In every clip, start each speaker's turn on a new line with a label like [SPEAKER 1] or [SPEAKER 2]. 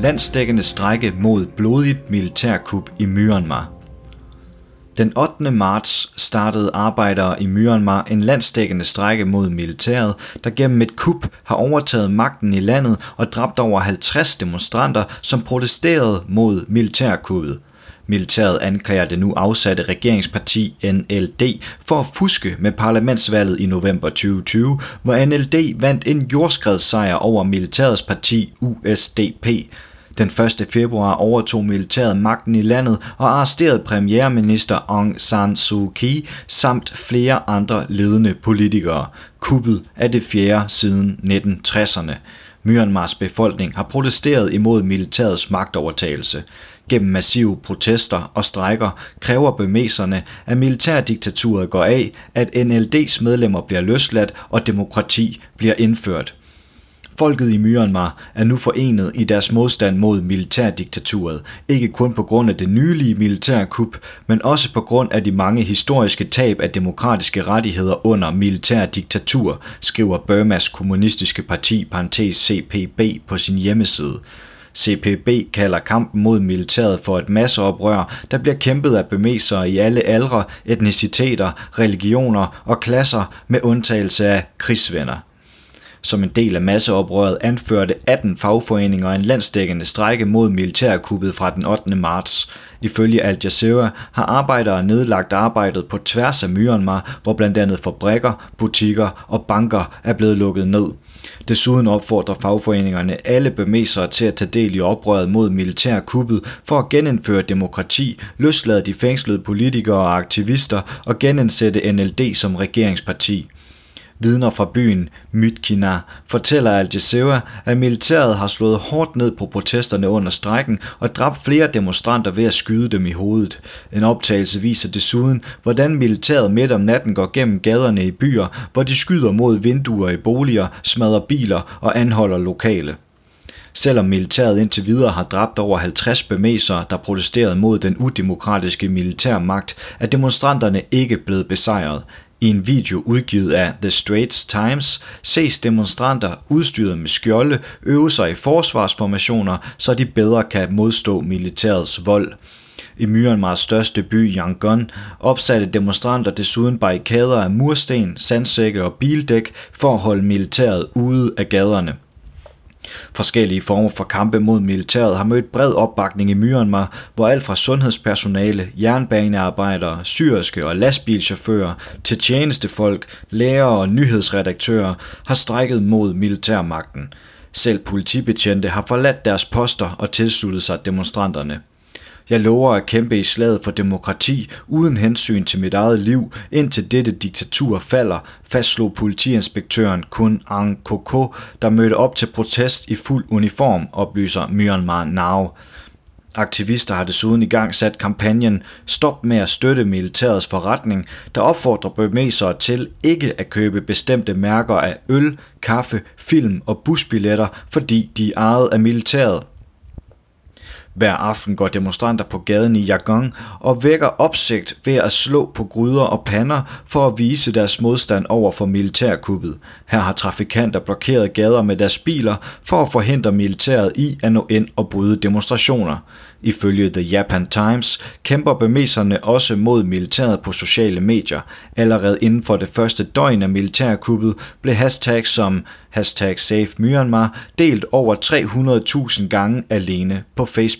[SPEAKER 1] Landsdækkende strække mod blodigt militærkup i Myanmar. Den 8. marts startede arbejdere i Myanmar en landsdækkende strække mod militæret, der gennem et kup har overtaget magten i landet og dræbt over 50 demonstranter, som protesterede mod militærkuppet. Militæret anklager det nu afsatte regeringsparti NLD for at fuske med parlamentsvalget i november 2020, hvor NLD vandt en jordskredssejr over militærets parti USDP. Den 1. februar overtog militæret magten i landet og arresterede premierminister Aung San Suu Kyi samt flere andre ledende politikere. Kuppet er det fjerde siden 1960'erne. Myanmars befolkning har protesteret imod militærets magtovertagelse. Gennem massive protester og strejker kræver bemæserne, at militærdiktaturet går af, at NLD's medlemmer bliver løsladt og demokrati bliver indført. Folket i Myanmar er nu forenet i deres modstand mod militærdiktaturet, ikke kun på grund af det nylige militærkup, men også på grund af de mange historiske tab af demokratiske rettigheder under militærdiktatur, skriver Burmas kommunistiske parti, parentes CPB, på sin hjemmeside. CPB kalder kampen mod militæret for et masseoprør, der bliver kæmpet af bemesere i alle aldre, etniciteter, religioner og klasser med undtagelse af krigsvenner. Som en del af masseoprøret anførte 18 fagforeninger en landsdækkende strække mod militærkuppet fra den 8. marts. Ifølge Al Jazeera har arbejdere nedlagt arbejdet på tværs af Myanmar, hvor blandt andet fabrikker, butikker og banker er blevet lukket ned. Desuden opfordrer fagforeningerne alle bemesere til at tage del i oprøret mod militærkuppet for at genindføre demokrati, løslade de fængslede politikere og aktivister og genindsætte NLD som regeringsparti. Vidner fra byen Mytkina fortæller Al Jazeera, at militæret har slået hårdt ned på protesterne under strækken og dræbt flere demonstranter ved at skyde dem i hovedet. En optagelse viser desuden, hvordan militæret midt om natten går gennem gaderne i byer, hvor de skyder mod vinduer i boliger, smadrer biler og anholder lokale. Selvom militæret indtil videre har dræbt over 50 bemesere, der protesterede mod den udemokratiske militærmagt, er demonstranterne ikke blevet besejret. I en video udgivet af The Straits Times ses demonstranter udstyret med skjolde øve sig i forsvarsformationer, så de bedre kan modstå militærets vold. I Myanmars største by Yangon opsatte demonstranter desuden barrikader af mursten, sandsække og bildæk for at holde militæret ude af gaderne. Forskellige former for kampe mod militæret har mødt bred opbakning i Myanmar, hvor alt fra sundhedspersonale, jernbanearbejdere, syriske og lastbilchauffører til tjenestefolk, læger og nyhedsredaktører har strækket mod militærmagten. Selv politibetjente har forladt deres poster og tilsluttet sig demonstranterne. Jeg lover at kæmpe i slaget for demokrati uden hensyn til mit eget liv, indtil dette diktatur falder, fastslog politiinspektøren Kun Ang Koko, der mødte op til protest i fuld uniform, oplyser Myanmar Now. Aktivister har desuden i gang sat kampagnen Stop med at støtte militærets forretning, der opfordrer bemesere til ikke at købe bestemte mærker af øl, kaffe, film og busbilletter, fordi de er ejet af militæret. Hver aften går demonstranter på gaden i Yangon og vækker opsigt ved at slå på gryder og pander for at vise deres modstand over for militærkuppet. Her har trafikanter blokeret gader med deres biler for at forhindre militæret i at nå ind og bryde demonstrationer. Ifølge The Japan Times kæmper bemeserne også mod militæret på sociale medier. Allerede inden for det første døgn af militærkuppet blev hashtags som hashtag Save Myanmar delt over 300.000 gange alene på Facebook.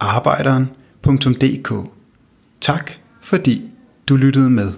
[SPEAKER 2] arbejderen.dk Tak fordi du lyttede med.